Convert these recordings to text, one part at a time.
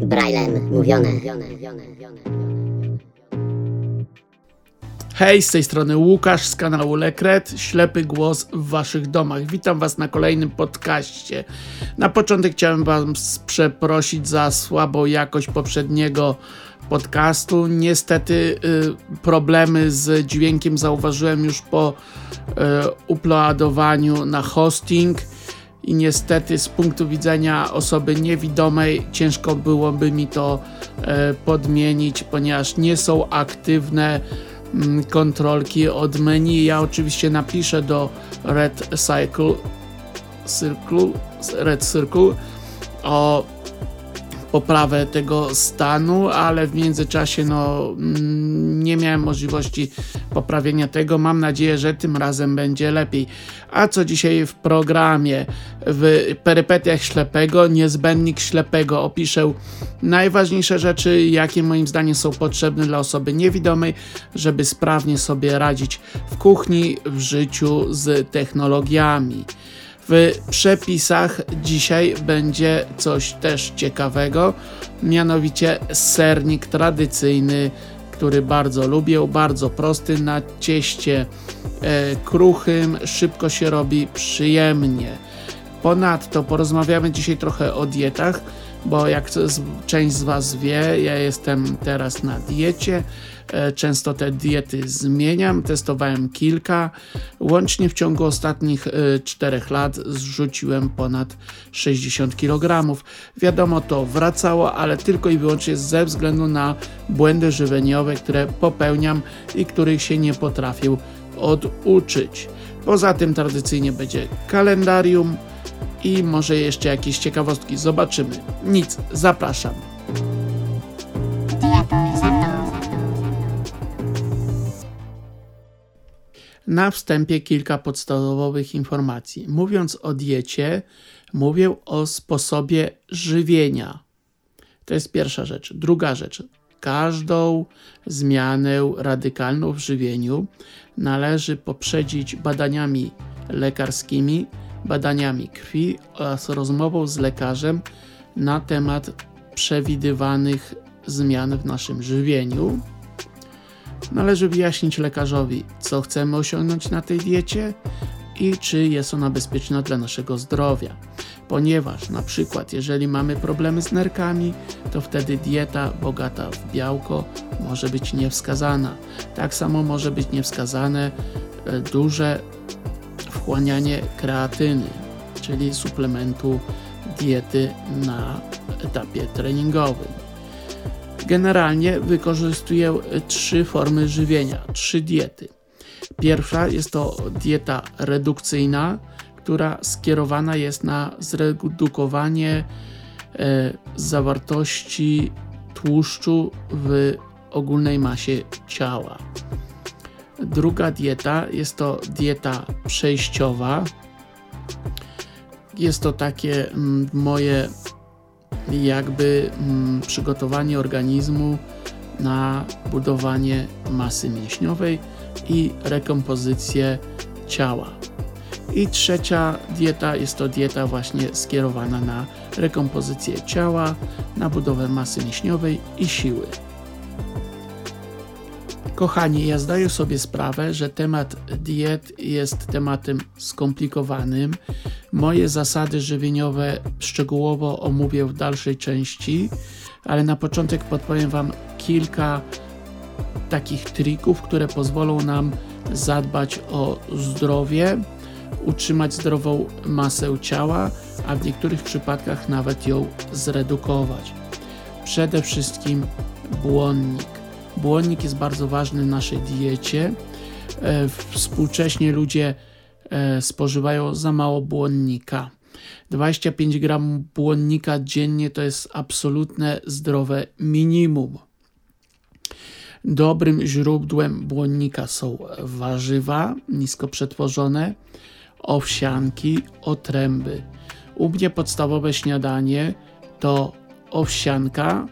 Braillem mówione. Hej, z tej strony Łukasz z kanału Lekret, ślepy głos w waszych domach. Witam was na kolejnym podcaście. Na początek chciałem was przeprosić za słabą jakość poprzedniego podcastu. Niestety y, problemy z dźwiękiem zauważyłem już po y, uploadowaniu na hosting i niestety z punktu widzenia osoby niewidomej ciężko byłoby mi to y, podmienić, ponieważ nie są aktywne mm, kontrolki od menu. Ja oczywiście napiszę do Red Cycle, Circle, Red Circle o poprawę tego stanu, ale w międzyczasie no, mm, nie miałem możliwości poprawienia tego. Mam nadzieję, że tym razem będzie lepiej. A co dzisiaj w programie? W perypetiach ślepego, niezbędnik ślepego opiszę najważniejsze rzeczy, jakie moim zdaniem są potrzebne dla osoby niewidomej, żeby sprawnie sobie radzić w kuchni, w życiu z technologiami. W przepisach dzisiaj będzie coś też ciekawego, mianowicie sernik tradycyjny, który bardzo lubię, bardzo prosty, na cieście e, kruchym, szybko się robi, przyjemnie. Ponadto porozmawiamy dzisiaj trochę o dietach, bo jak część z Was wie, ja jestem teraz na diecie. E, często te diety zmieniam, testowałem kilka. Łącznie w ciągu ostatnich 4 e, lat zrzuciłem ponad 60 kg. Wiadomo, to wracało, ale tylko i wyłącznie ze względu na błędy żywieniowe, które popełniam i których się nie potrafił oduczyć. Poza tym tradycyjnie będzie kalendarium i może jeszcze jakieś ciekawostki. Zobaczymy. Nic, zapraszam. Na wstępie kilka podstawowych informacji. Mówiąc o diecie, mówię o sposobie żywienia. To jest pierwsza rzecz. Druga rzecz. Każdą zmianę radykalną w żywieniu należy poprzedzić badaniami lekarskimi, badaniami krwi oraz rozmową z lekarzem na temat przewidywanych zmian w naszym żywieniu. Należy wyjaśnić lekarzowi, co chcemy osiągnąć na tej diecie i czy jest ona bezpieczna dla naszego zdrowia. Ponieważ na przykład jeżeli mamy problemy z nerkami, to wtedy dieta bogata w białko może być niewskazana. Tak samo może być niewskazane e, duże wchłanianie kreatyny, czyli suplementu diety na etapie treningowym. Generalnie wykorzystuję trzy formy żywienia, trzy diety. Pierwsza jest to dieta redukcyjna, która skierowana jest na zredukowanie e, zawartości tłuszczu w ogólnej masie ciała. Druga dieta jest to dieta przejściowa. Jest to takie mm, moje jakby mm, przygotowanie organizmu na budowanie masy mięśniowej i rekompozycję ciała. I trzecia dieta jest to dieta właśnie skierowana na rekompozycję ciała, na budowę masy mięśniowej i siły. Kochani, ja zdaję sobie sprawę, że temat diet jest tematem skomplikowanym. Moje zasady żywieniowe szczegółowo omówię w dalszej części, ale na początek podpowiem Wam kilka takich trików, które pozwolą nam zadbać o zdrowie, utrzymać zdrową masę ciała, a w niektórych przypadkach nawet ją zredukować. Przede wszystkim błonnik Błonnik jest bardzo ważny w naszej diecie. E, współcześnie ludzie e, spożywają za mało błonnika. 25 gram błonnika dziennie to jest absolutne zdrowe minimum. Dobrym źródłem błonnika są warzywa nisko przetworzone, owsianki, otręby. U mnie podstawowe śniadanie to owsianka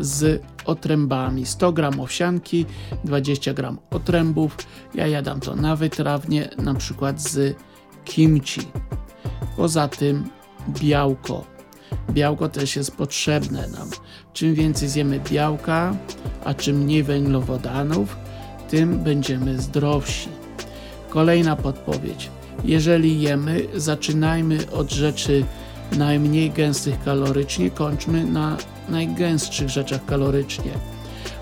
z otrębami. 100 gram owsianki, 20 gram otrębów. Ja jadam to na wytrawnie, na przykład z kimchi. Poza tym białko. Białko też jest potrzebne nam. Czym więcej zjemy białka, a czym mniej węglowodanów, tym będziemy zdrowsi. Kolejna podpowiedź. Jeżeli jemy, zaczynajmy od rzeczy najmniej gęstych kalorycznie, kończmy na najgęstszych rzeczach kalorycznie.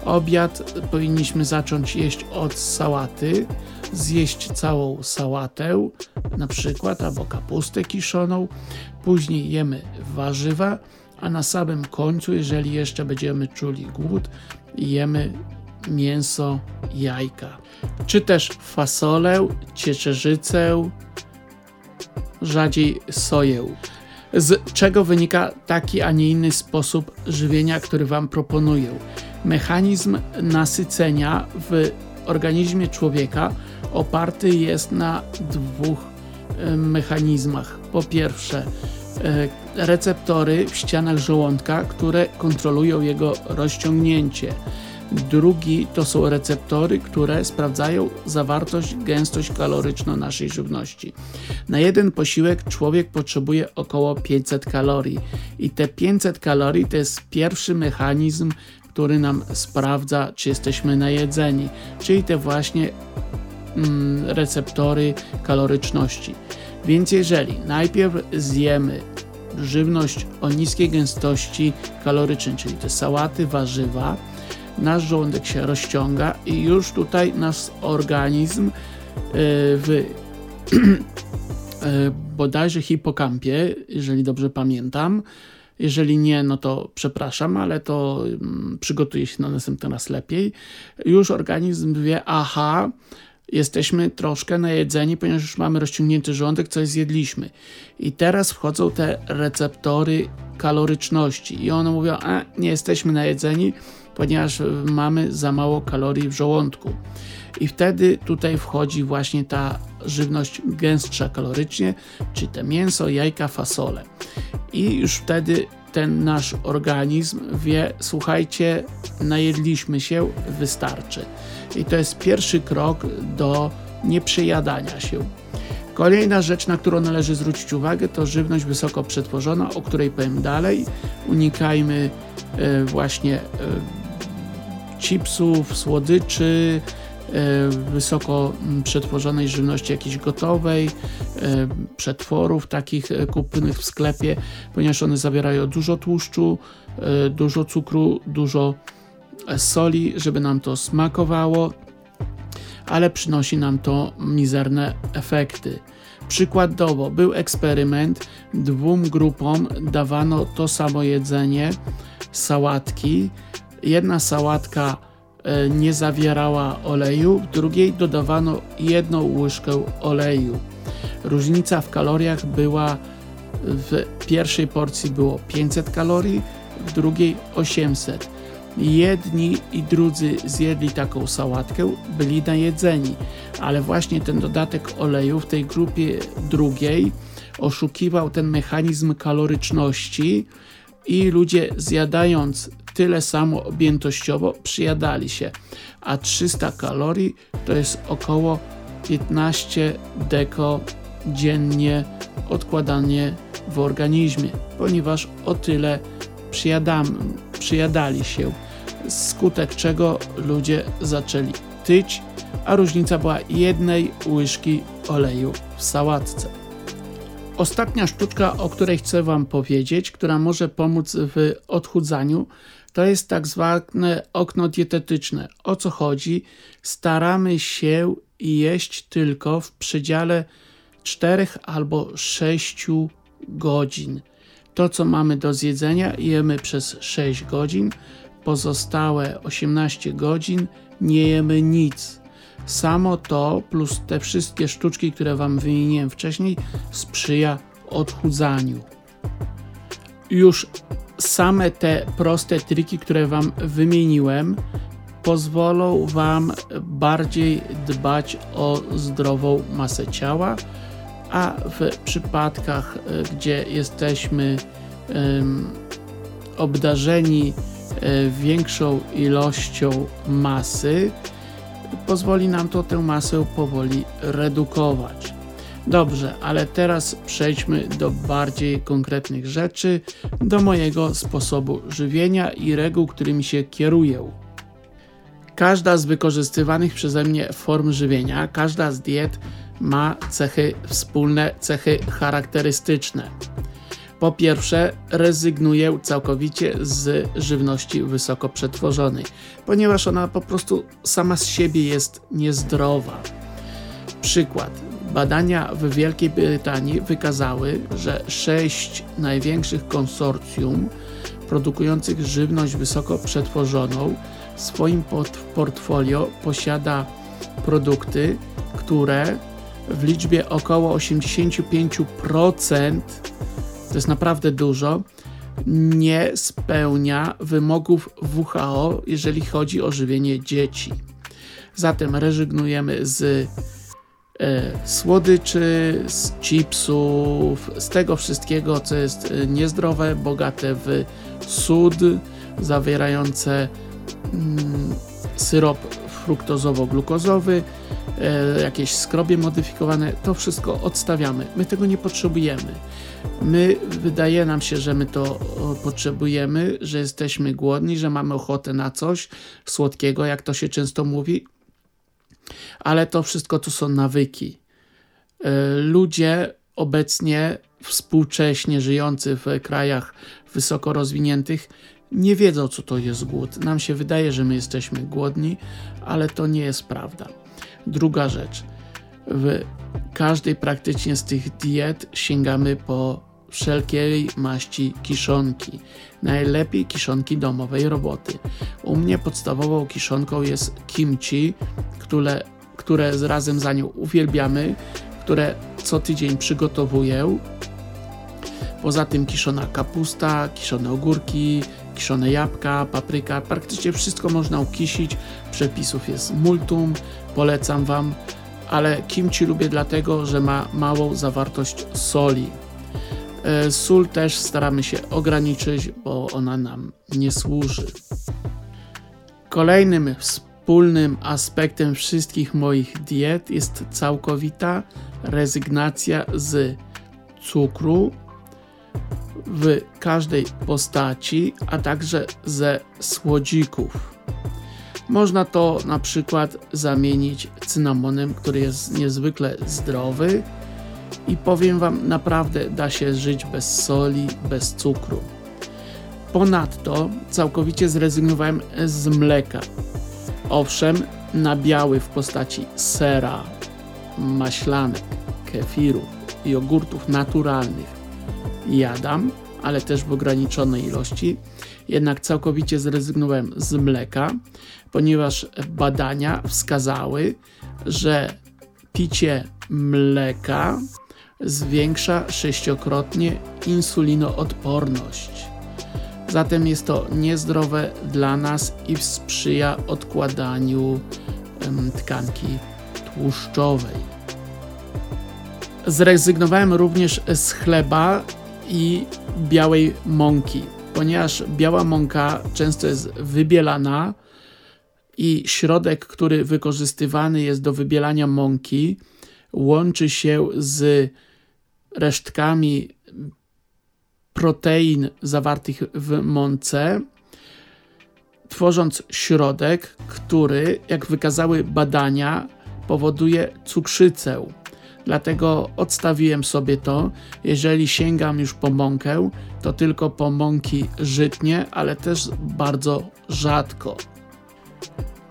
Obiad powinniśmy zacząć jeść od sałaty, zjeść całą sałatę, na przykład, albo kapustę kiszoną. Później jemy warzywa, a na samym końcu, jeżeli jeszcze będziemy czuli głód, jemy mięso, jajka. Czy też fasolę, ciecierzycę, rzadziej soję. Z czego wynika taki, a nie inny sposób żywienia, który Wam proponuję? Mechanizm nasycenia w organizmie człowieka oparty jest na dwóch e, mechanizmach. Po pierwsze, e, receptory w ścianach żołądka, które kontrolują jego rozciągnięcie. Drugi to są receptory, które sprawdzają zawartość, gęstość kaloryczną naszej żywności. Na jeden posiłek człowiek potrzebuje około 500 kalorii i te 500 kalorii to jest pierwszy mechanizm, który nam sprawdza, czy jesteśmy najedzeni, czyli te właśnie mm, receptory kaloryczności. Więc jeżeli najpierw zjemy żywność o niskiej gęstości kalorycznej, czyli te sałaty, warzywa, nasz żołądek się rozciąga i już tutaj nasz organizm e, w e, bodajże hipokampie, jeżeli dobrze pamiętam, jeżeli nie, no to przepraszam, ale to mm, przygotuję się na następny raz lepiej. Już organizm wie, aha, jesteśmy troszkę najedzeni, ponieważ już mamy rozciągnięty żołądek, coś zjedliśmy. I teraz wchodzą te receptory kaloryczności i one mówią, a nie jesteśmy najedzeni, ponieważ mamy za mało kalorii w żołądku. I wtedy tutaj wchodzi właśnie ta żywność gęstsza kalorycznie, czy te mięso, jajka, fasole. I już wtedy ten nasz organizm wie, słuchajcie, najedliśmy się, wystarczy. I to jest pierwszy krok do nieprzejadania się. Kolejna rzecz, na którą należy zwrócić uwagę, to żywność wysoko przetworzona, o której powiem dalej. Unikajmy e, właśnie e, chipsów, słodyczy, e, wysoko przetworzonej żywności jakiejś gotowej, przetworów takich kupionych w sklepie, ponieważ one zawierają dużo tłuszczu, dużo cukru, dużo soli, żeby nam to smakowało, ale przynosi nam to mizerne efekty. Przykładowo był eksperyment, dwóm grupom dawano to samo jedzenie, sałatki. Jedna sałatka e, nie zawierała oleju, w drugiej dodawano jedną łyżkę oleju. Różnica w kaloriach była w pierwszej porcji było 500 kalorii, w drugiej 800 Jedni i drudzy zjedli taką sałatkę, byli najedzeni, ale właśnie ten dodatek oleju w tej grupie drugiej oszukiwał ten mechanizm kaloryczności i ludzie zjadając tyle samo objętościowo przyjadali się, a 300 kalorii to jest około 15 deko dziennie odkładanie w organizmie, ponieważ o tyle przyjadam, przyjadali się skutek czego ludzie zaczęli tyć, a różnica była jednej łyżki oleju w sałatce. Ostatnia sztuczka, o której chcę Wam powiedzieć, która może pomóc w odchudzaniu, to jest tak zwane okno dietetyczne. O co chodzi? Staramy się jeść tylko w przedziale 4 albo 6 godzin. To, co mamy do zjedzenia, jemy przez 6 godzin, pozostałe 18 godzin nie jemy nic. Samo to plus te wszystkie sztuczki, które Wam wymieniłem wcześniej, sprzyja odchudzaniu. Już same te proste triki, które Wam wymieniłem, pozwolą Wam bardziej dbać o zdrową masę ciała, a w przypadkach, gdzie jesteśmy um, obdarzeni E, większą ilością masy, pozwoli nam to tę masę powoli redukować. Dobrze, ale teraz przejdźmy do bardziej konkretnych rzeczy, do mojego sposobu żywienia i reguł, którymi się kieruję. Każda z wykorzystywanych przeze mnie form żywienia, każda z diet ma cechy wspólne, cechy charakterystyczne. Po pierwsze, rezygnuję całkowicie z żywności wysoko przetworzonej, ponieważ ona po prostu sama z siebie jest niezdrowa. Przykład. Badania w Wielkiej Brytanii wykazały, że sześć największych konsorcjum produkujących żywność wysoko przetworzoną w swoim portfolio posiada produkty, które w liczbie około 85% to jest naprawdę dużo, nie spełnia wymogów WHO, jeżeli chodzi o żywienie dzieci. Zatem rezygnujemy z słodyczy, z chipsów, z tego wszystkiego, co jest e, niezdrowe, bogate w sód, zawierające mm, syrop fruktozowo-glukozowy, e, jakieś skrobie modyfikowane, to wszystko odstawiamy. My tego nie potrzebujemy. My, wydaje nam się, że my to potrzebujemy, że jesteśmy głodni, że mamy ochotę na coś słodkiego, jak to się często mówi, ale to wszystko to są nawyki. E, ludzie obecnie współcześnie żyjący w krajach wysoko rozwiniętych nie wiedzą, co to jest głód. Nam się wydaje, że my jesteśmy głodni, ale to nie jest prawda. Druga rzecz. W każdej praktycznie z tych diet sięgamy po wszelkiej maści kiszonki. Najlepiej kiszonki domowej roboty. U mnie podstawową kiszonką jest kimchi, które, które razem za nią uwielbiamy, które co tydzień przygotowuję. Poza tym kiszona kapusta, kiszone ogórki, kiszone jabłka, papryka, praktycznie wszystko można ukisić. Przepisów jest multum, polecam Wam, ale kimchi lubię dlatego, że ma małą zawartość soli. E, sól też staramy się ograniczyć, bo ona nam nie służy. Kolejnym wspólnym aspektem wszystkich moich diet jest całkowita rezygnacja z cukru, w każdej postaci, a także ze słodzików. Można to na przykład zamienić cynamonem, który jest niezwykle zdrowy i powiem Wam, naprawdę da się żyć bez soli, bez cukru. Ponadto całkowicie zrezygnowałem z mleka. Owszem, nabiały w postaci sera, maślanek, kefiru, jogurtów naturalnych jadam, ale też w ograniczonej ilości. Jednak całkowicie zrezygnowałem z mleka, ponieważ badania wskazały, że picie mleka zwiększa sześciokrotnie insulinoodporność. Zatem jest to niezdrowe dla nas i sprzyja odkładaniu tkanki tłuszczowej. Zrezygnowałem również z chleba i białej mąki, ponieważ biała mąka często jest wybielana i środek, który wykorzystywany jest do wybielania mąki, łączy się z resztkami protein zawartych w mące, tworząc środek, który, jak wykazały badania, powoduje cukrzycę. Dlatego odstawiłem sobie to. Jeżeli sięgam już po mąkę, to tylko po mąki żytnie, ale też bardzo rzadko.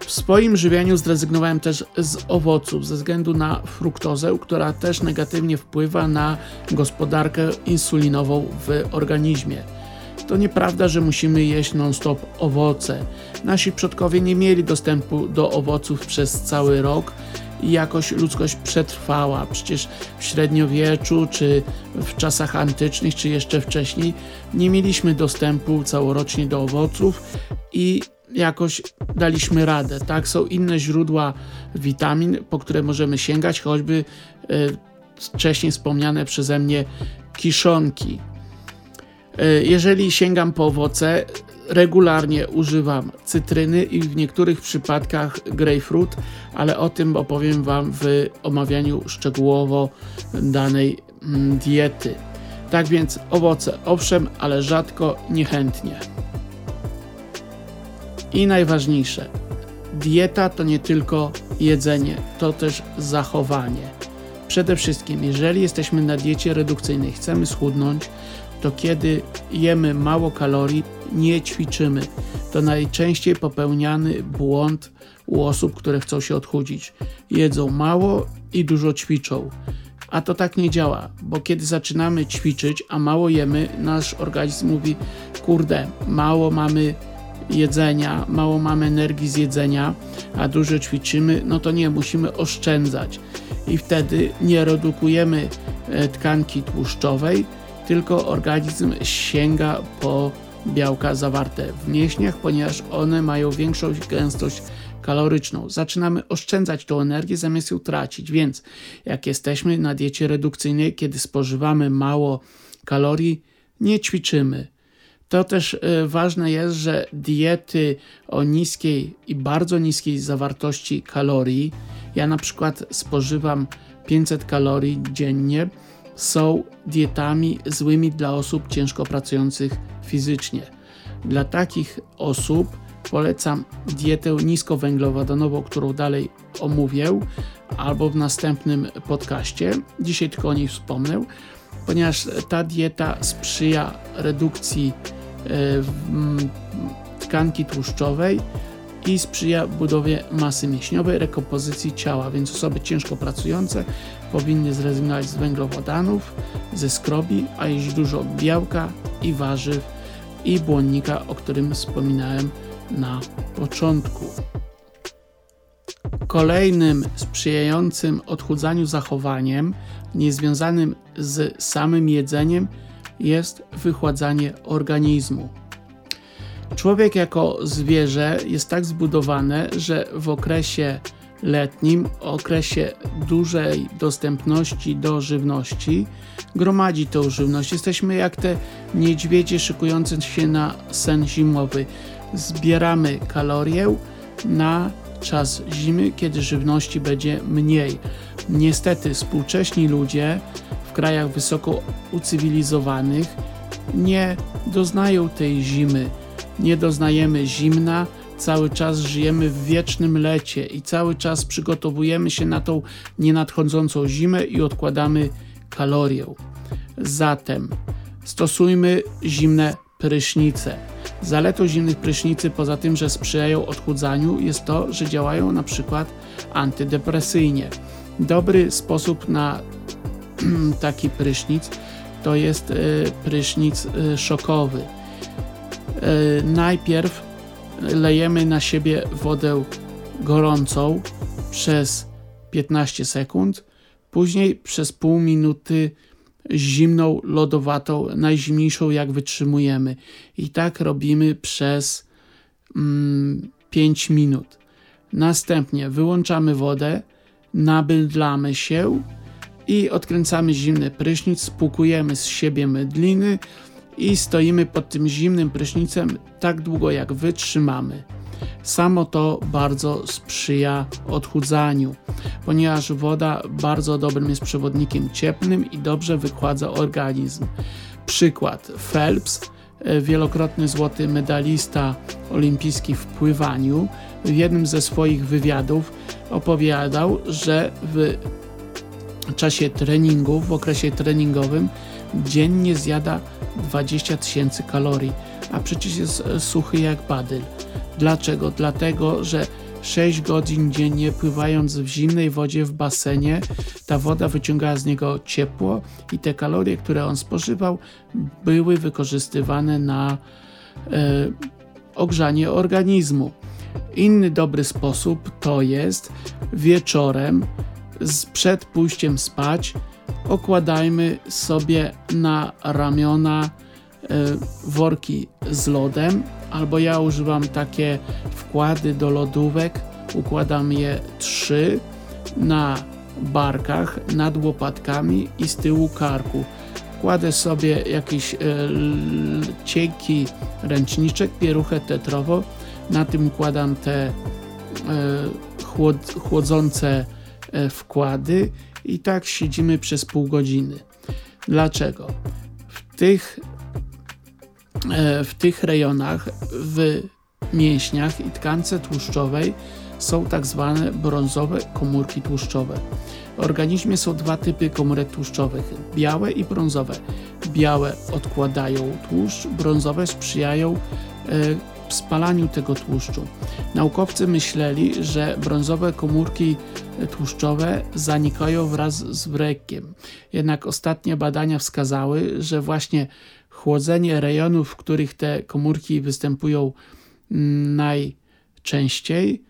W swoim żywieniu zrezygnowałem też z owoców ze względu na fruktozę, która też negatywnie wpływa na gospodarkę insulinową w organizmie. To nieprawda, że musimy jeść non-stop owoce. Nasi przodkowie nie mieli dostępu do owoców przez cały rok i jakoś ludzkość przetrwała. Przecież w średniowieczu, czy w czasach antycznych, czy jeszcze wcześniej nie mieliśmy dostępu całorocznie do owoców i jakoś daliśmy radę. Tak, są inne źródła witamin, po które możemy sięgać, choćby e, wcześniej wspomniane przeze mnie kiszonki. E, jeżeli sięgam po owoce, regularnie używam cytryny i w niektórych przypadkach grapefruit, ale o tym opowiem Wam w omawianiu szczegółowo danej mm, diety. Tak więc owoce owszem, ale rzadko, niechętnie. I najważniejsze, dieta to nie tylko jedzenie, to też zachowanie. Przede wszystkim, jeżeli jesteśmy na diecie redukcyjnej, chcemy schudnąć, to kiedy jemy mało kalorii, nie ćwiczymy. To najczęściej popełniany błąd u osób, które chcą się odchudzić. Jedzą mało i dużo ćwiczą. A to tak nie działa, bo kiedy zaczynamy ćwiczyć, a mało jemy, nasz organizm mówi: Kurde, mało mamy jedzenia, mało mamy energii z jedzenia, a dużo ćwiczymy, no to nie, musimy oszczędzać. I wtedy nie redukujemy e, tkanki tłuszczowej, tylko organizm sięga po białka zawarte w mięśniach, ponieważ one mają większą gęstość kaloryczną. Zaczynamy oszczędzać tą energię zamiast ją tracić, więc jak jesteśmy na diecie redukcyjnej, kiedy spożywamy mało kalorii, nie ćwiczymy. To też y, ważne jest, że diety o niskiej i bardzo niskiej zawartości kalorii, ja na przykład spożywam 500 kalorii dziennie, są dietami złymi dla osób ciężko pracujących fizycznie. Dla takich osób polecam dietę niskowęglowodanową, którą dalej omówię, albo w następnym podcaście. Dzisiaj tylko o niej wspomnę, ponieważ ta dieta sprzyja redukcji e, tkanki tłuszczowej i sprzyja budowie masy mięśniowej, rekompozycji ciała, więc osoby ciężko pracujące powinny zrezygnować z węglowodanów, ze skrobi, a jeść dużo białka i warzyw i błonnika, o którym wspominałem na początku. Kolejnym sprzyjającym odchudzaniu zachowaniem, niezwiązanym z samym jedzeniem, jest wychładzanie organizmu. Człowiek jako zwierzę jest tak zbudowany, że w okresie letnim, okresie dużej dostępności do żywności, gromadzi tą żywność. Jesteśmy jak te niedźwiedzie szykujące się na sen zimowy. Zbieramy kalorie na czas zimy, kiedy żywności będzie mniej. Niestety współcześni ludzie w krajach wysoko ucywilizowanych nie doznają tej zimy nie doznajemy zimna, cały czas żyjemy w wiecznym lecie i cały czas przygotowujemy się na tą nienadchodzącą zimę i odkładamy kalorię. Zatem stosujmy zimne prysznice. Zaletą zimnych prysznicy, poza tym, że sprzyjają odchudzaniu, jest to, że działają na przykład antydepresyjnie. Dobry sposób na taki prysznic to jest e, prysznic e, szokowy. E, najpierw lejemy na siebie wodę gorącą przez 15 sekund, później przez pół minuty zimną, lodowatą, najzimniejszą jak wytrzymujemy. I tak robimy przez mm, 5 minut. Następnie wyłączamy wodę, nabydlamy się i odkręcamy zimny prysznic, spłukujemy z siebie mydliny, i stoimy pod tym zimnym prysznicem tak długo jak wytrzymamy. Samo to bardzo sprzyja odchudzaniu, ponieważ woda bardzo dobrym jest przewodnikiem cieplnym i dobrze wykładza organizm. Przykład Phelps, e, wielokrotny złoty medalista olimpijski w pływaniu, w jednym ze swoich wywiadów opowiadał, że w czasie treningów, w okresie treningowym dziennie zjada 20 tysięcy kalorii, a przecież jest e, suchy jak badyl. Dlaczego? Dlatego, że 6 godzin dziennie pływając w zimnej wodzie w basenie, ta woda wyciągała z niego ciepło i te kalorie, które on spożywał, były wykorzystywane na e, ogrzanie organizmu. Inny dobry sposób to jest wieczorem przed pójściem spać okładajmy sobie na ramiona e, worki z lodem, albo ja używam takie wkłady do lodówek, układam je trzy na barkach, nad łopatkami i z tyłu karku. Kładę sobie jakiś e, cienki ręczniczek, pieruchę tetrową. Na tym układam te e, chłod, chłodzące e, wkłady i tak siedzimy przez pół godziny. Dlaczego? W tych, w tych rejonach, w mięśniach i tkance tłuszczowej są tak zwane brązowe komórki tłuszczowe. W organizmie są dwa typy komórek tłuszczowych: białe i brązowe. Białe odkładają tłuszcz, brązowe sprzyjają e, spalaniu tego tłuszczu. Naukowcy myśleli, że brązowe komórki tłuszczowe zanikają wraz z wrekiem. Jednak ostatnie badania wskazały, że właśnie chłodzenie rejonów, w których te komórki występują mm, najczęściej,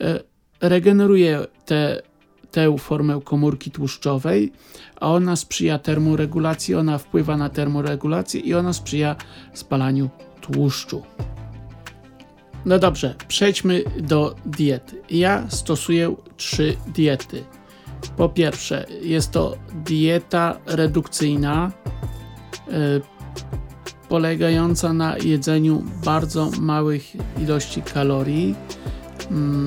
e, regeneruje te tę formę komórki tłuszczowej, a ona sprzyja termoregulacji, ona wpływa na termoregulację i ona sprzyja spalaniu tłuszczu. No dobrze, przejdźmy do diety. Ja stosuję trzy diety. Po pierwsze, jest to dieta redukcyjna, yy, polegająca na jedzeniu bardzo małych ilości kalorii.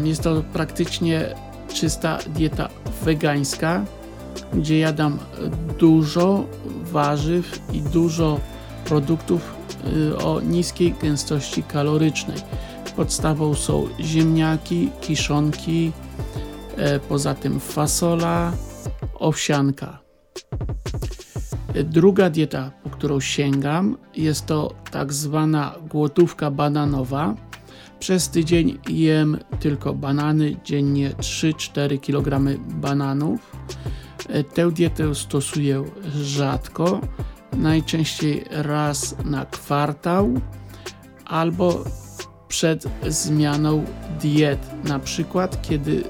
Yy, jest to praktycznie czysta dieta wegańska, gdzie jadam dużo warzyw i dużo produktów y, o niskiej gęstości kalorycznej. Podstawą są ziemniaki, kiszonki, e, poza tym fasola, owsianka. Druga dieta, którą sięgam, jest to tak zwana głodówka bananowa przez tydzień jem tylko banany, dziennie 3-4 kg bananów. E, tę dietę stosuję rzadko, najczęściej raz na kwartał albo przed zmianą diet. Na przykład, kiedy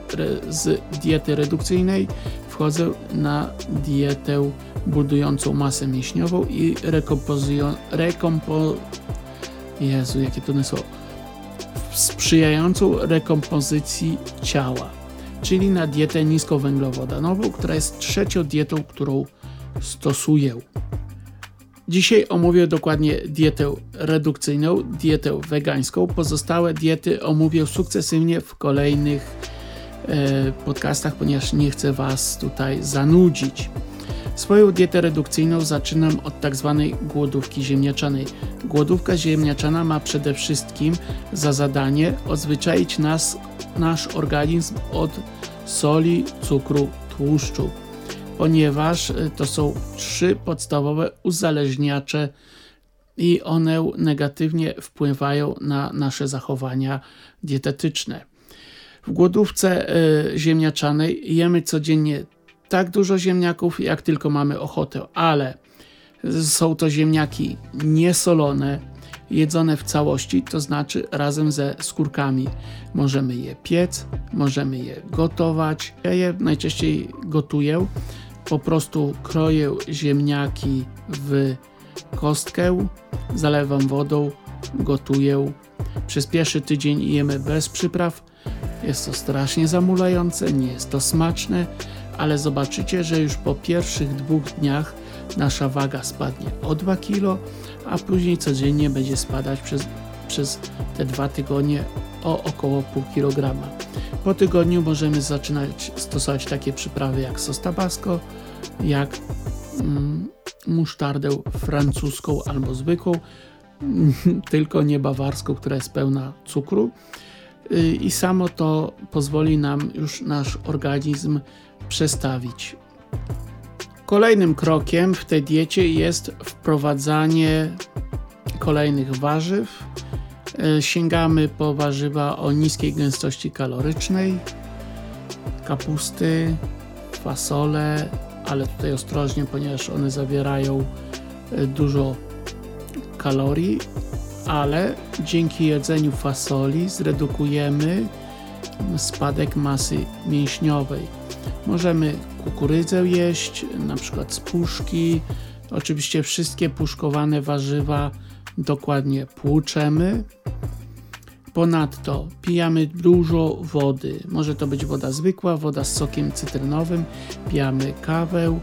z diety redukcyjnej wchodzę na dietę budującą masę mięśniową i rekompo... Jezu, jakie to słowo sprzyjającą rekompozycji ciała, czyli na dietę niskowęglowodanową, która jest trzecią dietą, którą stosuję. Dzisiaj omówię dokładnie dietę redukcyjną, dietę wegańską. Pozostałe diety omówię sukcesywnie w kolejnych e, podcastach, ponieważ nie chcę Was tutaj zanudzić. Swoją dietę redukcyjną zaczynam od tak zwanej głodówki ziemniaczanej. Głodówka ziemniaczana ma przede wszystkim za zadanie odzwyczaić nas, nasz organizm od soli, cukru, tłuszczu, ponieważ e, to są trzy podstawowe uzależniacze i one negatywnie wpływają na nasze zachowania dietetyczne. W głodówce y, ziemniaczanej jemy codziennie tak dużo ziemniaków, jak tylko mamy ochotę, ale są to ziemniaki niesolone, jedzone w całości, to znaczy razem ze skórkami. Możemy je piec, możemy je gotować. Ja je najczęściej gotuję. Po prostu kroję ziemniaki w kostkę, zalewam wodą, gotuję. Przez pierwszy tydzień jemy bez przypraw. Jest to strasznie zamulające, nie jest to smaczne, ale zobaczycie, że już po pierwszych dwóch dniach nasza waga spadnie o 2 kg, a później codziennie będzie spadać przez, przez te dwa tygodnie o około pół kilograma. Po tygodniu możemy zaczynać stosować takie przyprawy jak sos tabasco, jak mm, musztardę francuską albo zwykłą, tylko nie bawarską, która jest pełna cukru. Y, I samo to pozwoli nam już nasz organizm przestawić. Kolejnym krokiem w tej diecie jest wprowadzanie kolejnych warzyw. E, sięgamy po warzywa o niskiej gęstości kalorycznej, kapusty, fasole, ale tutaj ostrożnie, ponieważ one zawierają e, dużo kalorii, ale dzięki jedzeniu fasoli zredukujemy spadek masy mięśniowej. Możemy kukurydzę jeść, na przykład z puszki. Oczywiście wszystkie puszkowane warzywa dokładnie płuczemy. Ponadto pijamy dużo wody. Może to być woda zwykła, woda z sokiem cytrynowym. Pijamy kawę,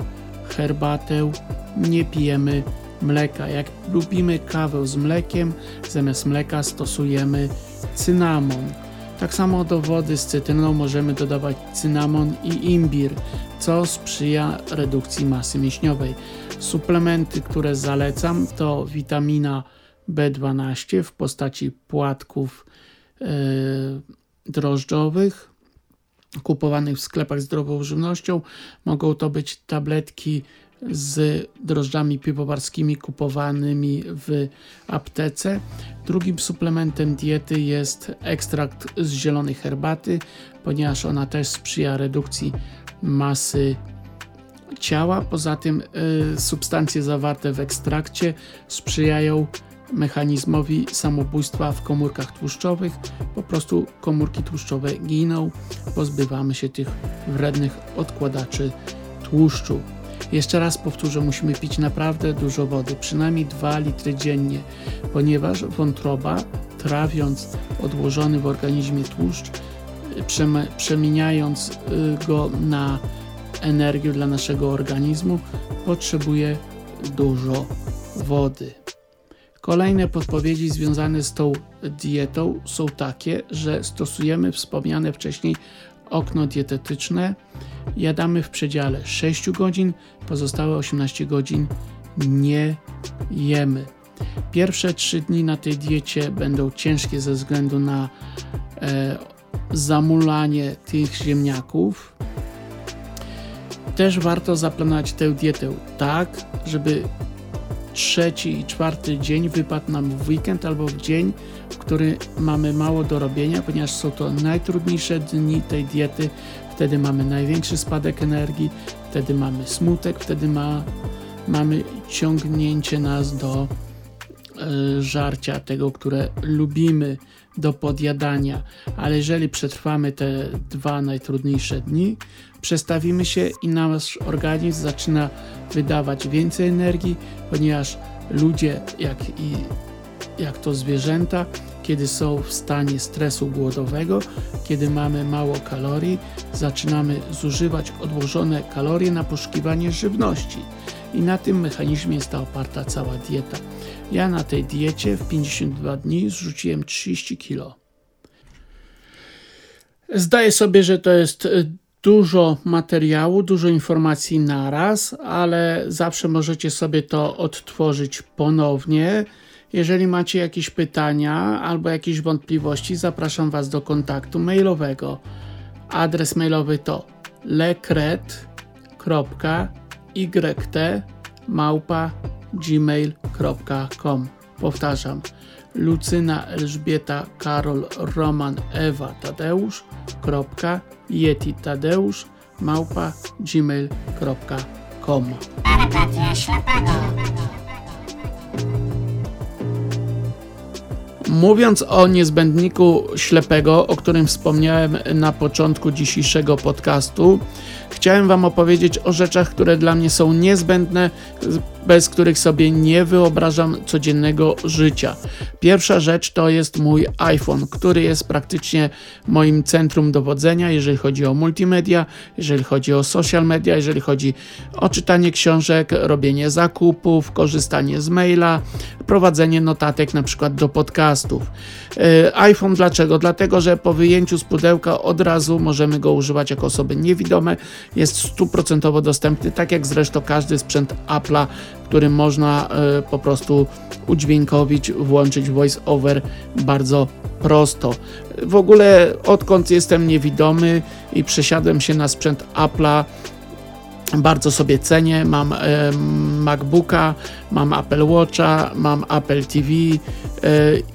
herbatę nie pijemy mleka. Jak lubimy kawę z mlekiem, zamiast mleka stosujemy cynamon. Tak samo do wody z cytryną możemy dodawać cynamon i imbir, co sprzyja redukcji masy mięśniowej. Suplementy, które zalecam to witamina B12 w postaci płatków yy, drożdżowych kupowanych w sklepach zdrową żywnością. Mogą to być tabletki z drożdżami piwowarskimi kupowanymi w aptece. Drugim suplementem diety jest ekstrakt z zielonej herbaty, ponieważ ona też sprzyja redukcji masy ciała. Poza tym y, substancje zawarte w ekstrakcie sprzyjają mechanizmowi samobójstwa w komórkach tłuszczowych. Po prostu komórki tłuszczowe giną, pozbywamy się tych wrednych odkładaczy tłuszczu. Jeszcze raz powtórzę, musimy pić naprawdę dużo wody, przynajmniej 2 litry dziennie, ponieważ wątroba, trawiąc odłożony w organizmie tłuszcz, przemieniając y, go na energię dla naszego organizmu, potrzebuje dużo wody. Kolejne podpowiedzi związane z tą dietą są takie, że stosujemy wspomniane wcześniej okno dietetyczne. Jadamy w przedziale 6 godzin, pozostałe 18 godzin nie jemy. Pierwsze 3 dni na tej diecie będą ciężkie ze względu na e, zamulanie tych ziemniaków. Też warto zaplanować tę dietę tak, żeby trzeci i czwarty dzień wypadł nam w weekend albo w dzień, w który mamy mało do robienia, ponieważ są to najtrudniejsze dni tej diety. Wtedy mamy największy spadek energii, wtedy mamy smutek, wtedy ma, mamy ciągnięcie nas do e, żarcia, tego, które lubimy, do podjadania. Ale jeżeli przetrwamy te dwa najtrudniejsze dni, przestawimy się i nasz organizm zaczyna wydawać więcej energii, ponieważ ludzie, jak i jak to zwierzęta, kiedy są w stanie stresu głodowego, kiedy mamy mało kalorii, zaczynamy zużywać odłożone kalorie na poszukiwanie żywności. I na tym mechanizmie jest ta oparta cała dieta. Ja na tej diecie w 52 dni zrzuciłem 30 kg. Zdaję sobie, że to jest dużo materiału, dużo informacji naraz, ale zawsze możecie sobie to odtworzyć ponownie. Jeżeli macie jakieś pytania albo jakieś wątpliwości, zapraszam Was do kontaktu mailowego. Adres mailowy to lekret.yt.gmail.com Powtarzam, Lucyna, Elżbieta, Karol, Roman, Ewa, Tadeusz, kropka, Yeti Tadeusz, małpa, gmail.com Mówiąc o niezbędniku ślepego, o którym wspomniałem na początku dzisiejszego podcastu, chciałem Wam opowiedzieć o rzeczach, które dla mnie są niezbędne, bez których sobie nie wyobrażam codziennego życia. Pierwsza rzecz to jest mój iPhone, który jest praktycznie moim centrum dowodzenia, jeżeli chodzi o multimedia, jeżeli chodzi o social media, jeżeli chodzi o czytanie książek, robienie zakupów, korzystanie z maila, prowadzenie notatek na przykład do podcastów. E, iPhone dlaczego? Dlatego, że po wyjęciu z pudełka od razu możemy go używać jako osoby niewidome, jest stuprocentowo dostępny, tak jak zresztą każdy sprzęt Apple'a, który można e, po prostu udźwiękowić, włączyć voice over bardzo prosto. W ogóle odkąd jestem niewidomy i przesiadłem się na sprzęt Apple'a, bardzo sobie cenię. Mam e, MacBooka, mam Apple Watcha, mam Apple TV e,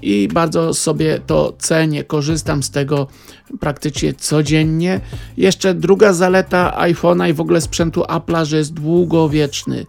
i bardzo sobie to cenię. Korzystam z tego praktycznie codziennie. Jeszcze druga zaleta iPhone'a i w ogóle sprzętu Apple'a, że jest długowieczny.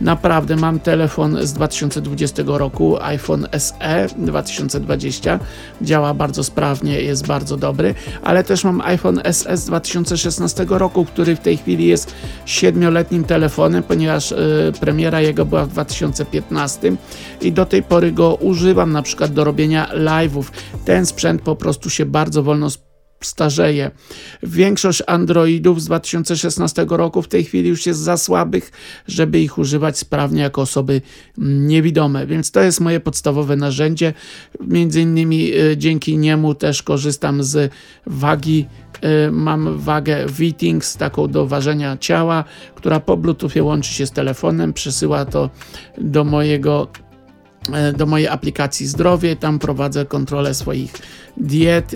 Naprawdę mam telefon z 2020 roku, iPhone SE 2020. Działa bardzo sprawnie, jest bardzo dobry, ale też mam iPhone SE z 2016 roku, który w tej chwili jest siedmioletnim telefonem, ponieważ y, premiera jego była w 2015 i do tej pory go używam na przykład do robienia live'ów. Ten sprzęt po prostu się bardzo wolno starzeje. Większość Androidów z 2016 roku w tej chwili już jest za słabych, żeby ich używać sprawnie jako osoby niewidome, więc to jest moje podstawowe narzędzie. Między innymi y, dzięki niemu też korzystam z wagi y, mam wagę Vitings, taką do ważenia ciała, która po Bluetoothie łączy się z telefonem, przesyła to do mojego y, do mojej aplikacji zdrowie, tam prowadzę kontrolę swoich diet,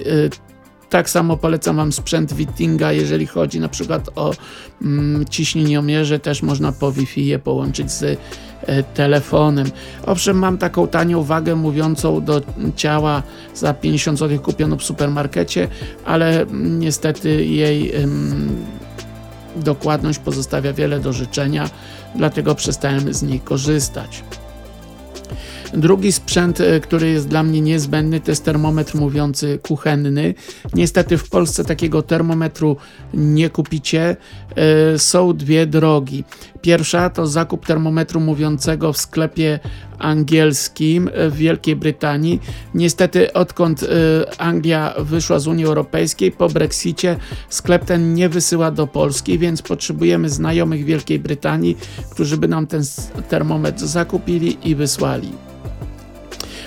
tak samo polecam Wam sprzęt Wittinga, jeżeli chodzi na przykład o mm, ciśnieniomierze, też można po Wi-Fi je połączyć z e, telefonem. Owszem, mam taką tanią wagę mówiącą do ciała za 50 zł kupioną w supermarkecie, ale mm, niestety jej dokładność pozostawia wiele do życzenia, dlatego przestałem z niej korzystać. Drugi sprzęt, e, który jest dla mnie niezbędny, to jest termometr mówiący kuchenny. Niestety w Polsce takiego termometru nie kupicie. E, są dwie drogi. Pierwsza to zakup termometru mówiącego w sklepie angielskim w Wielkiej Brytanii. Niestety, odkąd e, Anglia wyszła z Unii Europejskiej po Brexicie, sklep ten nie wysyła do Polski, więc potrzebujemy znajomych Wielkiej Brytanii, którzy by nam ten termometr zakupili i wysłali.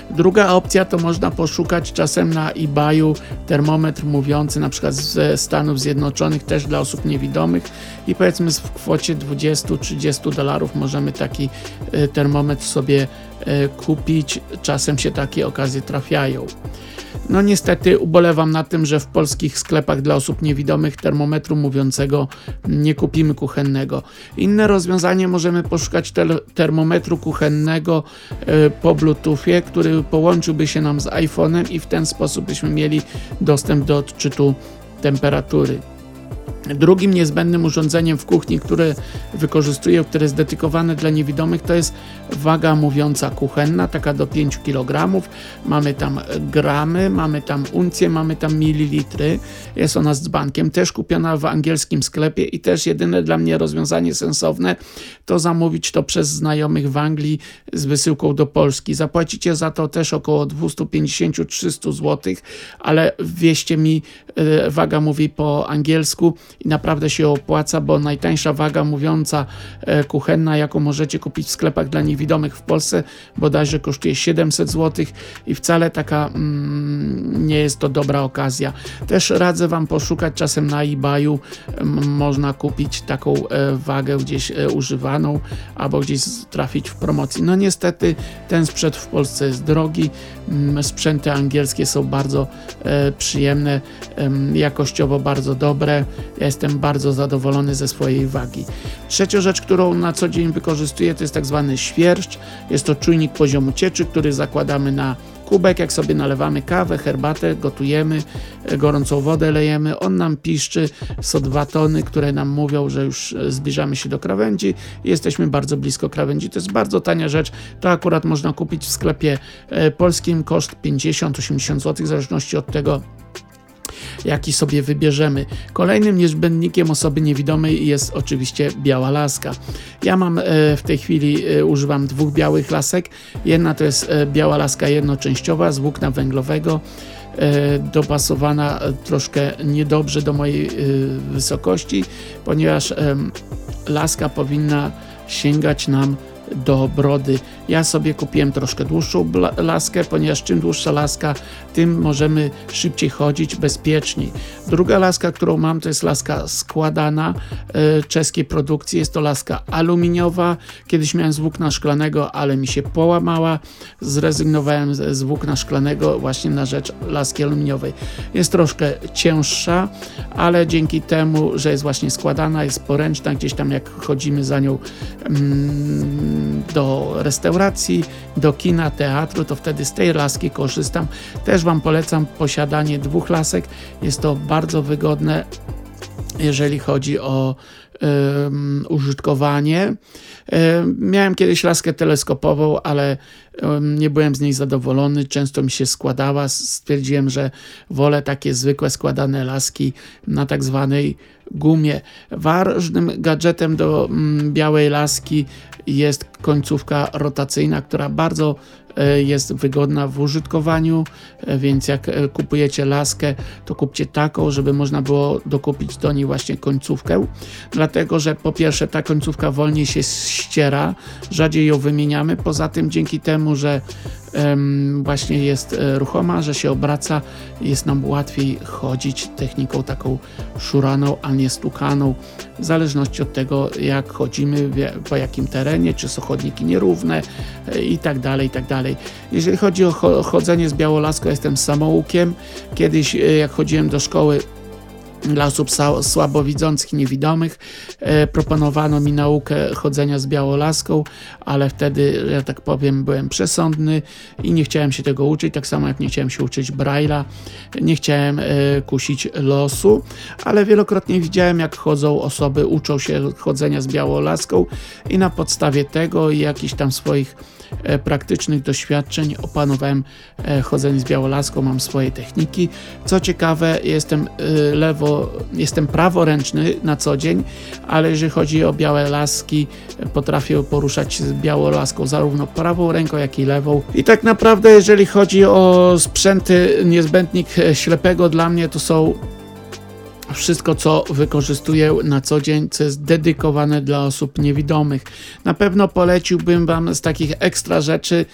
Druga opcja to można poszukać czasem na eBayu termometr mówiący na przykład ze Stanów Zjednoczonych też dla osób niewidomych i powiedzmy w kwocie 20-30 dolarów możemy taki e, termometr sobie e, kupić. Czasem się takie okazje trafiają. No niestety ubolewam na tym, że w polskich sklepach dla osób niewidomych termometru mówiącego nie kupimy kuchennego. Inne rozwiązanie możemy poszukać termometru kuchennego e, po Bluetoothie, który połączyłby się nam z iPhone'em i w ten sposób byśmy mieli dostęp do odczytu temperatury. Drugim niezbędnym urządzeniem w kuchni, które wykorzystuję, które jest dedykowane dla niewidomych, to jest waga mówiąca kuchenna, taka do 5 kg. Mamy tam gramy, mamy tam uncje, mamy tam mililitry. Jest ona z dzbankiem, też kupiona w angielskim sklepie i też jedyne dla mnie rozwiązanie sensowne to zamówić to przez znajomych w Anglii z wysyłką do Polski. Zapłacicie za to też około 250-300 zł, ale wieście mi, e, waga mówi po angielsku i naprawdę się opłaca, bo najtańsza waga mówiąca e, kuchenna, jaką możecie kupić w sklepach dla niewidomych w Polsce, bodajże kosztuje 700 zł i wcale taka mm, nie jest to dobra okazja. Też radzę Wam poszukać czasem na eBayu, można kupić taką e, wagę gdzieś e, używaną albo gdzieś trafić w promocji. No niestety ten sprzęt w Polsce jest drogi, sprzęty angielskie są bardzo przyjemne, jakościowo bardzo dobre. Ja jestem bardzo zadowolony ze swojej wagi. Trzecia rzecz, którą na co dzień wykorzystuję, to jest tak zwany świerszcz. Jest to czujnik poziomu cieczy, który zakładamy na kubek, jak sobie nalewamy kawę, herbatę, gotujemy, e, gorącą wodę lejemy, on nam piszczy, są dwa tony, które nam mówią, że już e, zbliżamy się do krawędzi i jesteśmy bardzo blisko krawędzi. To jest bardzo tania rzecz, to akurat można kupić w sklepie e, polskim, koszt 50-80 zł, w zależności od tego, jaki sobie wybierzemy. Kolejnym niezbędnikiem osoby niewidomej jest oczywiście biała laska. Ja mam e, w tej chwili, e, używam dwóch białych lasek. Jedna to jest e, biała laska jednoczęściowa z włókna węglowego dopasowana troszkę niedobrze do mojej wysokości, ponieważ laska powinna sięgać nam do brody. Ja sobie kupiłem troszkę dłuższą laskę, ponieważ czym dłuższa laska, tym możemy szybciej chodzić, bezpieczniej. Druga laska, którą mam, to jest laska składana e, czeskiej produkcji. Jest to laska aluminiowa. Kiedyś miałem z włókna szklanego, ale mi się połamała. Zrezygnowałem z włókna szklanego właśnie na rzecz laski aluminiowej. Jest troszkę cięższa, ale dzięki temu, że jest właśnie składana, jest poręczna, gdzieś tam jak chodzimy za nią mm, do restauracji, do kina, teatru, to wtedy z tej laski korzystam. Też Wam polecam posiadanie dwóch lasek. Jest to bardzo wygodne, jeżeli chodzi o użytkowanie. Miałem kiedyś laskę teleskopową, ale nie byłem z niej zadowolony. Często mi się składała. Stwierdziłem, że wolę takie zwykłe składane laski na tak zwanej gumie. Ważnym gadżetem do białej laski jest końcówka rotacyjna, która bardzo E, jest wygodna w użytkowaniu, e, więc jak e, kupujecie laskę, to kupcie taką, żeby można było dokupić do niej właśnie końcówkę, dlatego że po pierwsze ta końcówka wolniej się ściera, rzadziej ją wymieniamy, poza tym dzięki temu, że właśnie jest e, ruchoma, że się obraca, jest nam łatwiej chodzić techniką taką szuraną, a nie stukaną, w zależności od tego, jak chodzimy, po jakim terenie, czy są chodniki nierówne e, i tak dalej, i tak dalej. Jeżeli chodzi o chodzenie z białolaską, jestem samoukiem. Kiedyś, e, jak chodziłem do szkoły, dla osób słabowidzących niewidomych. E, proponowano mi naukę chodzenia z białolaską, ale wtedy, że tak powiem, byłem przesądny i nie chciałem się tego uczyć, tak samo jak nie chciałem się uczyć Braille'a, nie chciałem e, kusić losu, ale wielokrotnie widziałem, jak chodzą osoby, uczą się chodzenia z białolaską i na podstawie tego i jakichś tam swoich praktycznych doświadczeń opanowałem e, chodzenie z białolaską, mam swoje techniki. Co ciekawe, jestem e, lewo, jestem praworęczny na co dzień, ale jeżeli chodzi o białe laski, potrafię poruszać z białolaską zarówno prawą ręką, jak i lewą. I tak naprawdę, jeżeli chodzi o sprzęty niezbędnik ślepego dla mnie, to są wszystko, co wykorzystuję na co dzień, co jest dedykowane dla osób niewidomych. Na pewno poleciłbym Wam z takich ekstra rzeczy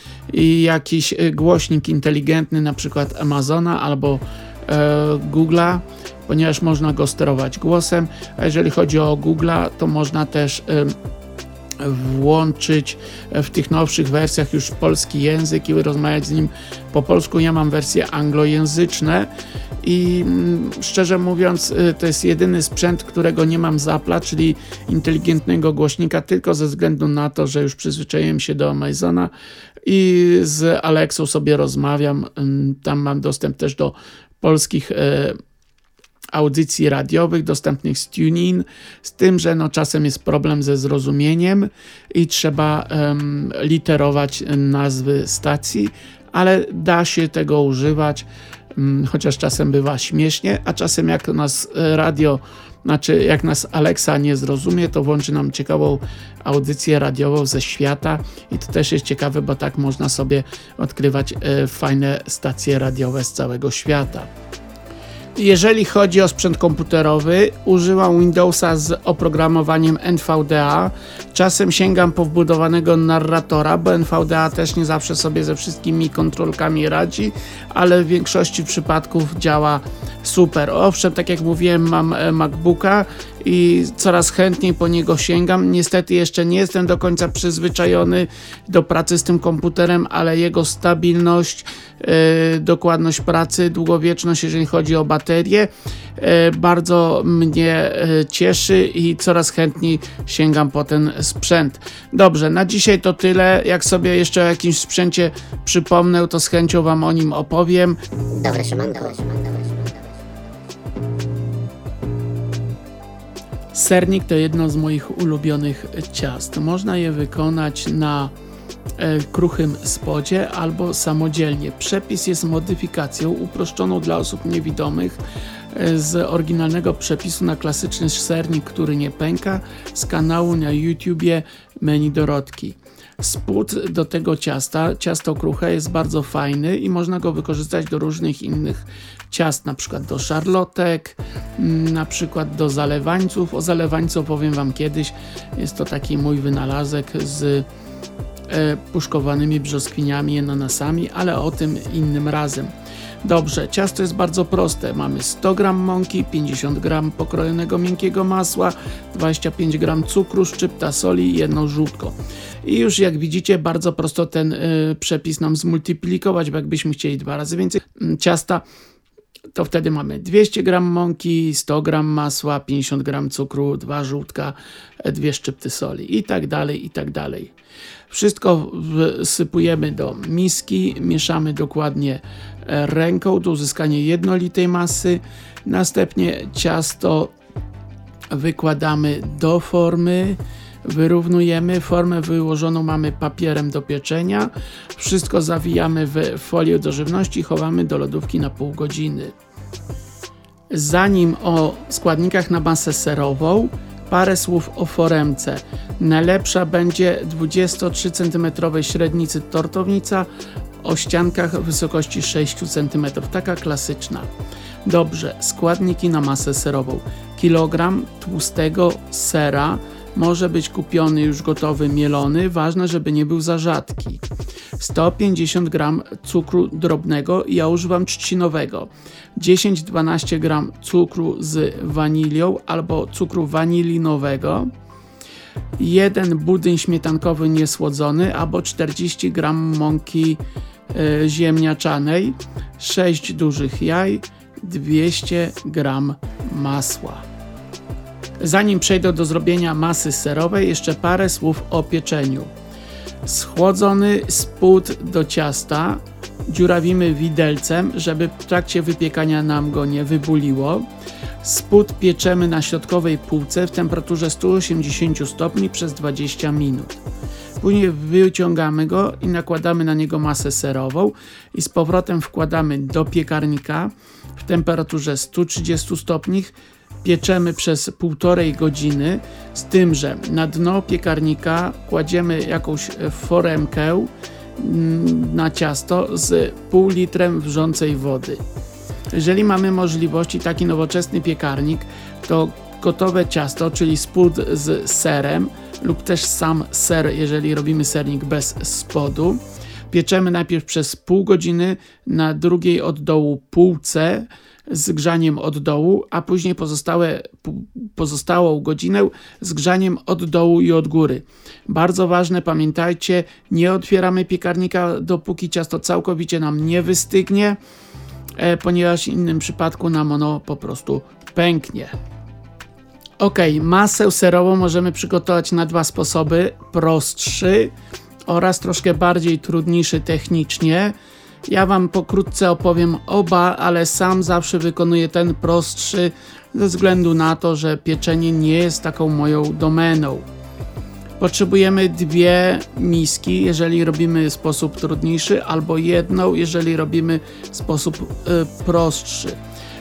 jakiś y, głośnik inteligentny, na przykład Amazona albo e, Google'a, ponieważ można go sterować głosem. A jeżeli chodzi o Google'a, to można też e, włączyć w tych nowszych wersjach już polski język i rozmawiać z nim po polsku. Ja mam wersje anglojęzyczne i mm, szczerze mówiąc y, to jest jedyny sprzęt, którego nie mam z czyli inteligentnego głośnika, tylko ze względu na to, że już przyzwyczaiłem się do Amazona i z Alexą sobie rozmawiam. Tam mam dostęp też do polskich y, audycji radiowych dostępnych z TuneIn, z tym, że no czasem jest problem ze zrozumieniem i trzeba um, literować nazwy stacji, ale da się tego używać, chociaż czasem bywa śmiesznie, a czasem jak nas e, radio znaczy, jak nas Alexa nie zrozumie, to włączy nam ciekawą audycję radiową ze świata i to też jest ciekawe, bo tak można sobie odkrywać e, fajne stacje radiowe z całego świata. Jeżeli chodzi o sprzęt komputerowy, używam Windowsa z oprogramowaniem NVDA. Czasem sięgam po wbudowanego narratora, bo NVDA też nie zawsze sobie ze wszystkimi kontrolkami radzi, ale w większości przypadków działa super. Owszem, tak jak mówiłem, mam e, MacBooka i coraz chętniej po niego sięgam. Niestety jeszcze nie jestem do końca przyzwyczajony do pracy z tym komputerem, ale jego stabilność, yy, dokładność pracy, długowieczność, jeżeli chodzi o baterię, yy, bardzo mnie yy, cieszy i coraz chętniej sięgam po ten sprzęt. Dobrze, na dzisiaj to tyle. Jak sobie jeszcze o jakimś sprzęcie przypomnę, to z chęcią Wam o nim opowiem. Dobre, Szymanko. Dobre, Szymanko. Sernik to jedno z moich ulubionych ciast. Można je wykonać na e, kruchym spodzie albo samodzielnie. Przepis jest modyfikacją uproszczoną dla osób niewidomych e, z oryginalnego przepisu na klasyczny sernik, który nie pęka z kanału na YouTubie Menu Dorodki. Spód do tego ciasta, ciasto kruche jest bardzo fajny i można go wykorzystać do różnych innych ciast, na przykład do szarlotek, mm, na przykład do zalewańców. O zalewańcu opowiem Wam kiedyś. Jest to taki mój wynalazek z e, puszkowanymi brzoskwiniami i ananasami, ale o tym innym razem. Dobrze, ciasto jest bardzo proste. Mamy 100 g mąki, 50 g pokrojonego miękkiego masła, 25 g cukru, szczypta soli i jedno żółtko. I już jak widzicie, bardzo prosto ten y, przepis nam zmultiplikować, bo jakbyśmy chcieli dwa razy więcej mm, ciasta, to wtedy mamy 200 g mąki, 100 g masła, 50 g cukru, dwa żółtka, dwie szczypty soli i tak dalej, i tak dalej. Wszystko wsypujemy do miski, mieszamy dokładnie e, ręką do uzyskania jednolitej masy. Następnie ciasto wykładamy do formy, wyrównujemy, formę wyłożoną mamy papierem do pieczenia, wszystko zawijamy w folię do żywności i chowamy do lodówki na pół godziny. Zanim o składnikach na masę serową, parę słów o foremce. Najlepsza będzie 23 cm średnicy tortownica o ściankach wysokości 6 cm, taka klasyczna. Dobrze, składniki na masę serową. Kilogram tłustego sera może być kupiony już gotowy mielony, ważne, żeby nie był za rzadki. 150 g cukru drobnego, ja używam trzcinowego. 10-12 g cukru z wanilią albo cukru wanilinowego. Jeden budyń śmietankowy niesłodzony albo 40 g mąki e, ziemniaczanej, 6 dużych jaj, 200 g masła. Zanim przejdę do zrobienia masy serowej, jeszcze parę słów o pieczeniu. Schłodzony spód do ciasta dziurawimy widelcem, żeby w trakcie wypiekania nam go nie wybuliło. Spód pieczemy na środkowej półce w temperaturze 180 stopni przez 20 minut. Później wyciągamy go i nakładamy na niego masę serową i z powrotem wkładamy do piekarnika w temperaturze 130 stopni pieczemy przez półtorej godziny, z tym, że na dno piekarnika kładziemy jakąś foremkę mm, na ciasto z pół litrem wrzącej wody. Jeżeli mamy możliwości taki nowoczesny piekarnik, to gotowe ciasto, czyli spód z serem lub też sam ser, jeżeli robimy sernik bez spodu, pieczemy najpierw przez pół godziny na drugiej od dołu półce z grzaniem od dołu, a później pozostałe, pozostałą godzinę z grzaniem od dołu i od góry. Bardzo ważne, pamiętajcie, nie otwieramy piekarnika, dopóki ciasto całkowicie nam nie wystygnie, e, ponieważ w innym przypadku nam ono po prostu pęknie. Ok, masę serową możemy przygotować na dwa sposoby: prostszy oraz troszkę bardziej trudniejszy technicznie. Ja Wam pokrótce opowiem oba, ale sam zawsze wykonuję ten prostszy ze względu na to, że pieczenie nie jest taką moją domeną. Potrzebujemy dwie miski, jeżeli robimy w sposób trudniejszy, albo jedną, jeżeli robimy w sposób y, prostszy.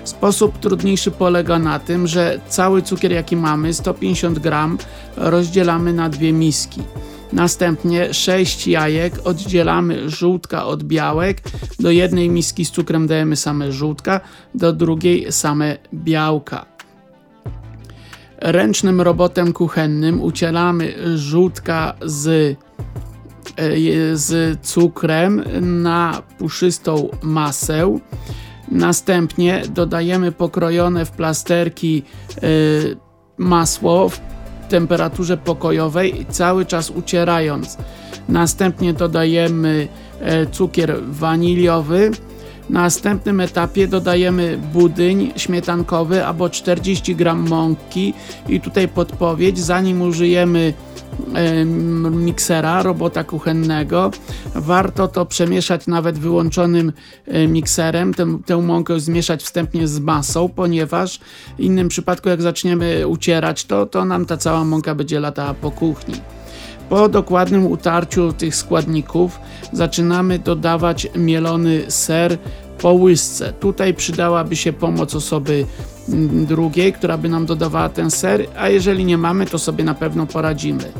Sposób trudniejszy polega na tym, że cały cukier jaki mamy, 150 gram, rozdzielamy na dwie miski. Następnie 6 jajek oddzielamy żółtka od białek. Do jednej miski z cukrem dajemy same żółtka, do drugiej same białka. Ręcznym robotem kuchennym ucielamy żółtka z, e, z cukrem na puszystą masę. Następnie dodajemy pokrojone w plasterki e, masło temperaturze pokojowej, cały czas ucierając. Następnie dodajemy e, cukier waniliowy. Na następnym etapie dodajemy budyń śmietankowy albo 40 g mąki i tutaj podpowiedź, zanim użyjemy miksera, robota kuchennego. Warto to przemieszać nawet wyłączonym e, mikserem, tę, tę mąkę zmieszać wstępnie z masą, ponieważ w innym przypadku jak zaczniemy ucierać to, to nam ta cała mąka będzie latała po kuchni. Po dokładnym utarciu tych składników zaczynamy dodawać mielony ser po łysce. Tutaj przydałaby się pomoc osoby mm, drugiej, która by nam dodawała ten ser, a jeżeli nie mamy, to sobie na pewno poradzimy.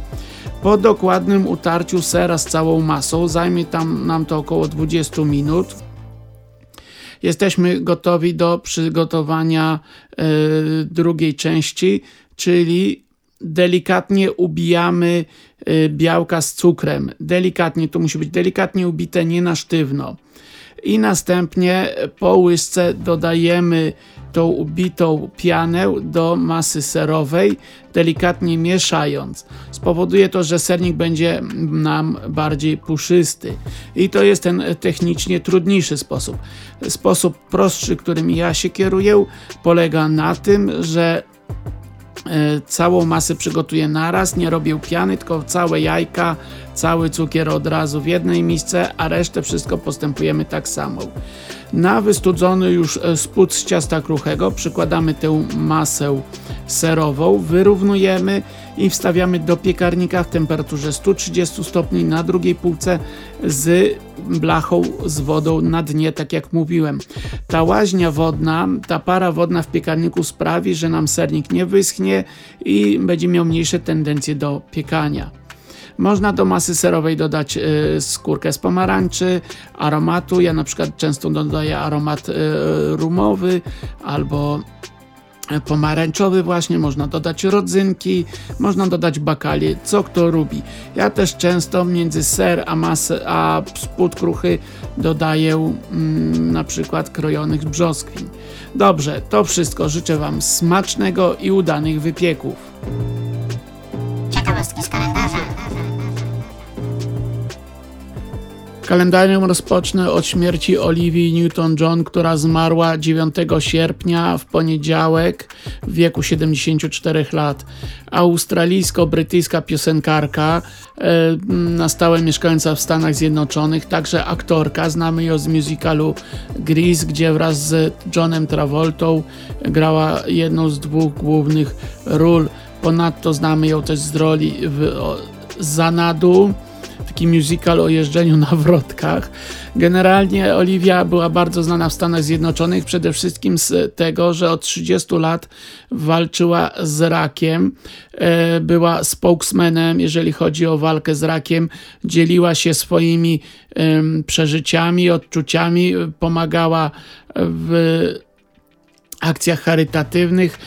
Po dokładnym utarciu sera z całą masą, zajmie tam nam to około 20 minut. Jesteśmy gotowi do przygotowania y, drugiej części, czyli delikatnie ubijamy białka z cukrem. Delikatnie, to musi być delikatnie ubite, nie na sztywno i następnie po łysce dodajemy tą ubitą pianę do masy serowej, delikatnie mieszając. Spowoduje to, że sernik będzie nam bardziej puszysty. I to jest ten technicznie trudniejszy sposób. Sposób prostszy, którym ja się kieruję, polega na tym, że całą masę przygotuję naraz, nie robię piany, tylko całe jajka, cały cukier od razu w jednej misce, a resztę wszystko postępujemy tak samo. Na wystudzony już e, spód z ciasta kruchego przykładamy tę masę serową, wyrównujemy i wstawiamy do piekarnika w temperaturze 130 stopni na drugiej półce z blachą z wodą na dnie, tak jak mówiłem. Ta łaźnia wodna, ta para wodna w piekarniku sprawi, że nam sernik nie wyschnie i będzie miał mniejsze tendencje do piekania. Można do masy serowej dodać y, skórkę z pomarańczy, aromatu. Ja na przykład często dodaję aromat y, rumowy albo pomarańczowy właśnie, można dodać rodzynki, można dodać bakalie, co kto lubi. Ja też często między ser a masę, a spód kruchy dodaję mm, na przykład krojonych brzoskwin. Dobrze, to wszystko. Życzę Wam smacznego i udanych wypieków. Ciekawostki z Kalendarium rozpocznę od śmierci Olivii Newton-John, która zmarła 9 sierpnia w poniedziałek w wieku 74 lat. Australijsko-brytyjska piosenkarka, e, na stałe mieszkająca w Stanach Zjednoczonych, także aktorka. Znamy ją z musicalu Grease, gdzie wraz z Johnem Travoltą grała jedną z dwóch głównych ról. Ponadto znamy ją też z roli w Zanadu taki musical o jeżdżeniu na wrotkach. Generalnie Olivia była bardzo znana w Stanach Zjednoczonych, przede wszystkim z tego, że od 30 lat walczyła z rakiem. E, była spokesmanem, jeżeli chodzi o walkę z rakiem, dzieliła się swoimi przeżyciami, odczuciami, pomagała w akcjach charytatywnych,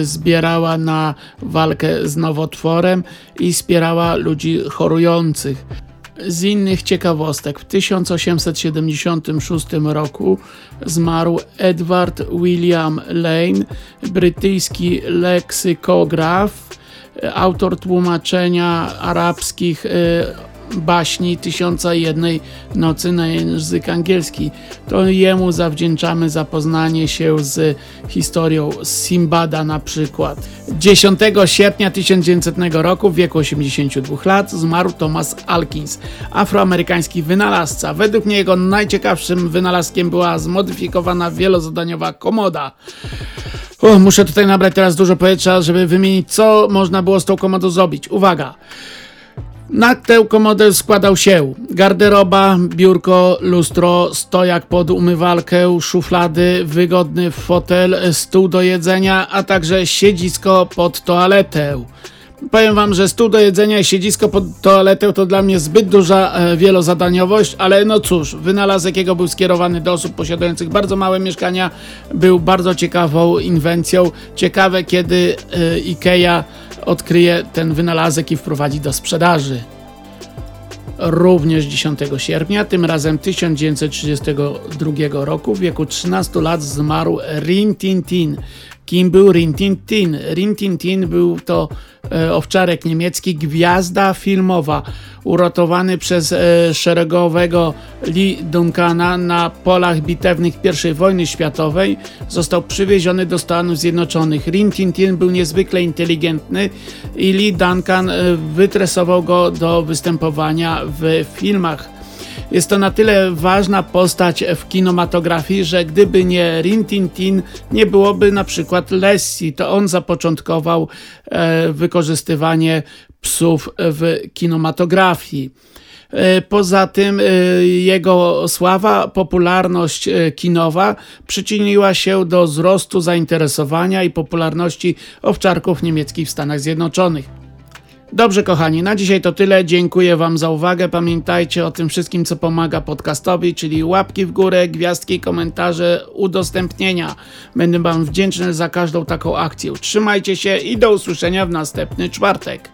y, zbierała na walkę z nowotworem i wspierała ludzi chorujących. Z innych ciekawostek, w 1876 roku zmarł Edward William Lane, brytyjski leksykograf, autor tłumaczenia arabskich y, baśni Tysiąca Jednej Nocy na język angielski. To jemu zawdzięczamy zapoznanie się z historią Simbada na przykład. 10 sierpnia 1900 roku w wieku 82 lat zmarł Thomas Alkins, afroamerykański wynalazca. Według mnie jego najciekawszym wynalazkiem była zmodyfikowana wielozadaniowa komoda. O, muszę tutaj nabrać teraz dużo powietrza, żeby wymienić, co można było z tą komodą zrobić. Uwaga! Na tę komodę składał się garderoba, biurko, lustro, stojak pod umywalkę, szuflady, wygodny fotel, stół do jedzenia, a także siedzisko pod toaletę. Powiem wam, że stół do jedzenia i siedzisko pod toaletę to dla mnie zbyt duża e, wielozadaniowość, ale no cóż, wynalazek jego był skierowany do osób posiadających bardzo małe mieszkania, był bardzo ciekawą inwencją. Ciekawe, kiedy e, IKEA odkryje ten wynalazek i wprowadzi do sprzedaży. Również 10 sierpnia, tym razem 1932 roku, w wieku 13 lat zmarł Rin Tin Tin, Kim był Rintintin? Rintintin był to e, owczarek niemiecki, gwiazda filmowa, uratowany przez e, szeregowego Lee Duncana na polach bitewnych I wojny światowej. Został przywieziony do Stanów Zjednoczonych. Rintintin był niezwykle inteligentny i Lee Duncan e, wytresował go do występowania w filmach jest to na tyle ważna postać w kinematografii, że gdyby nie Rin Tin Tin, nie byłoby na przykład Lessie. To on zapoczątkował e, wykorzystywanie psów w kinematografii. E, poza tym e, jego sława, popularność kinowa przyczyniła się do wzrostu zainteresowania i popularności owczarków niemieckich w Stanach Zjednoczonych. Dobrze, kochani, na dzisiaj to tyle. Dziękuję Wam za uwagę. Pamiętajcie o tym wszystkim, co pomaga podcastowi, czyli łapki w górę, gwiazdki, komentarze, udostępnienia. Będę Wam wdzięczny za każdą taką akcję. Trzymajcie się i do usłyszenia w następny czwartek.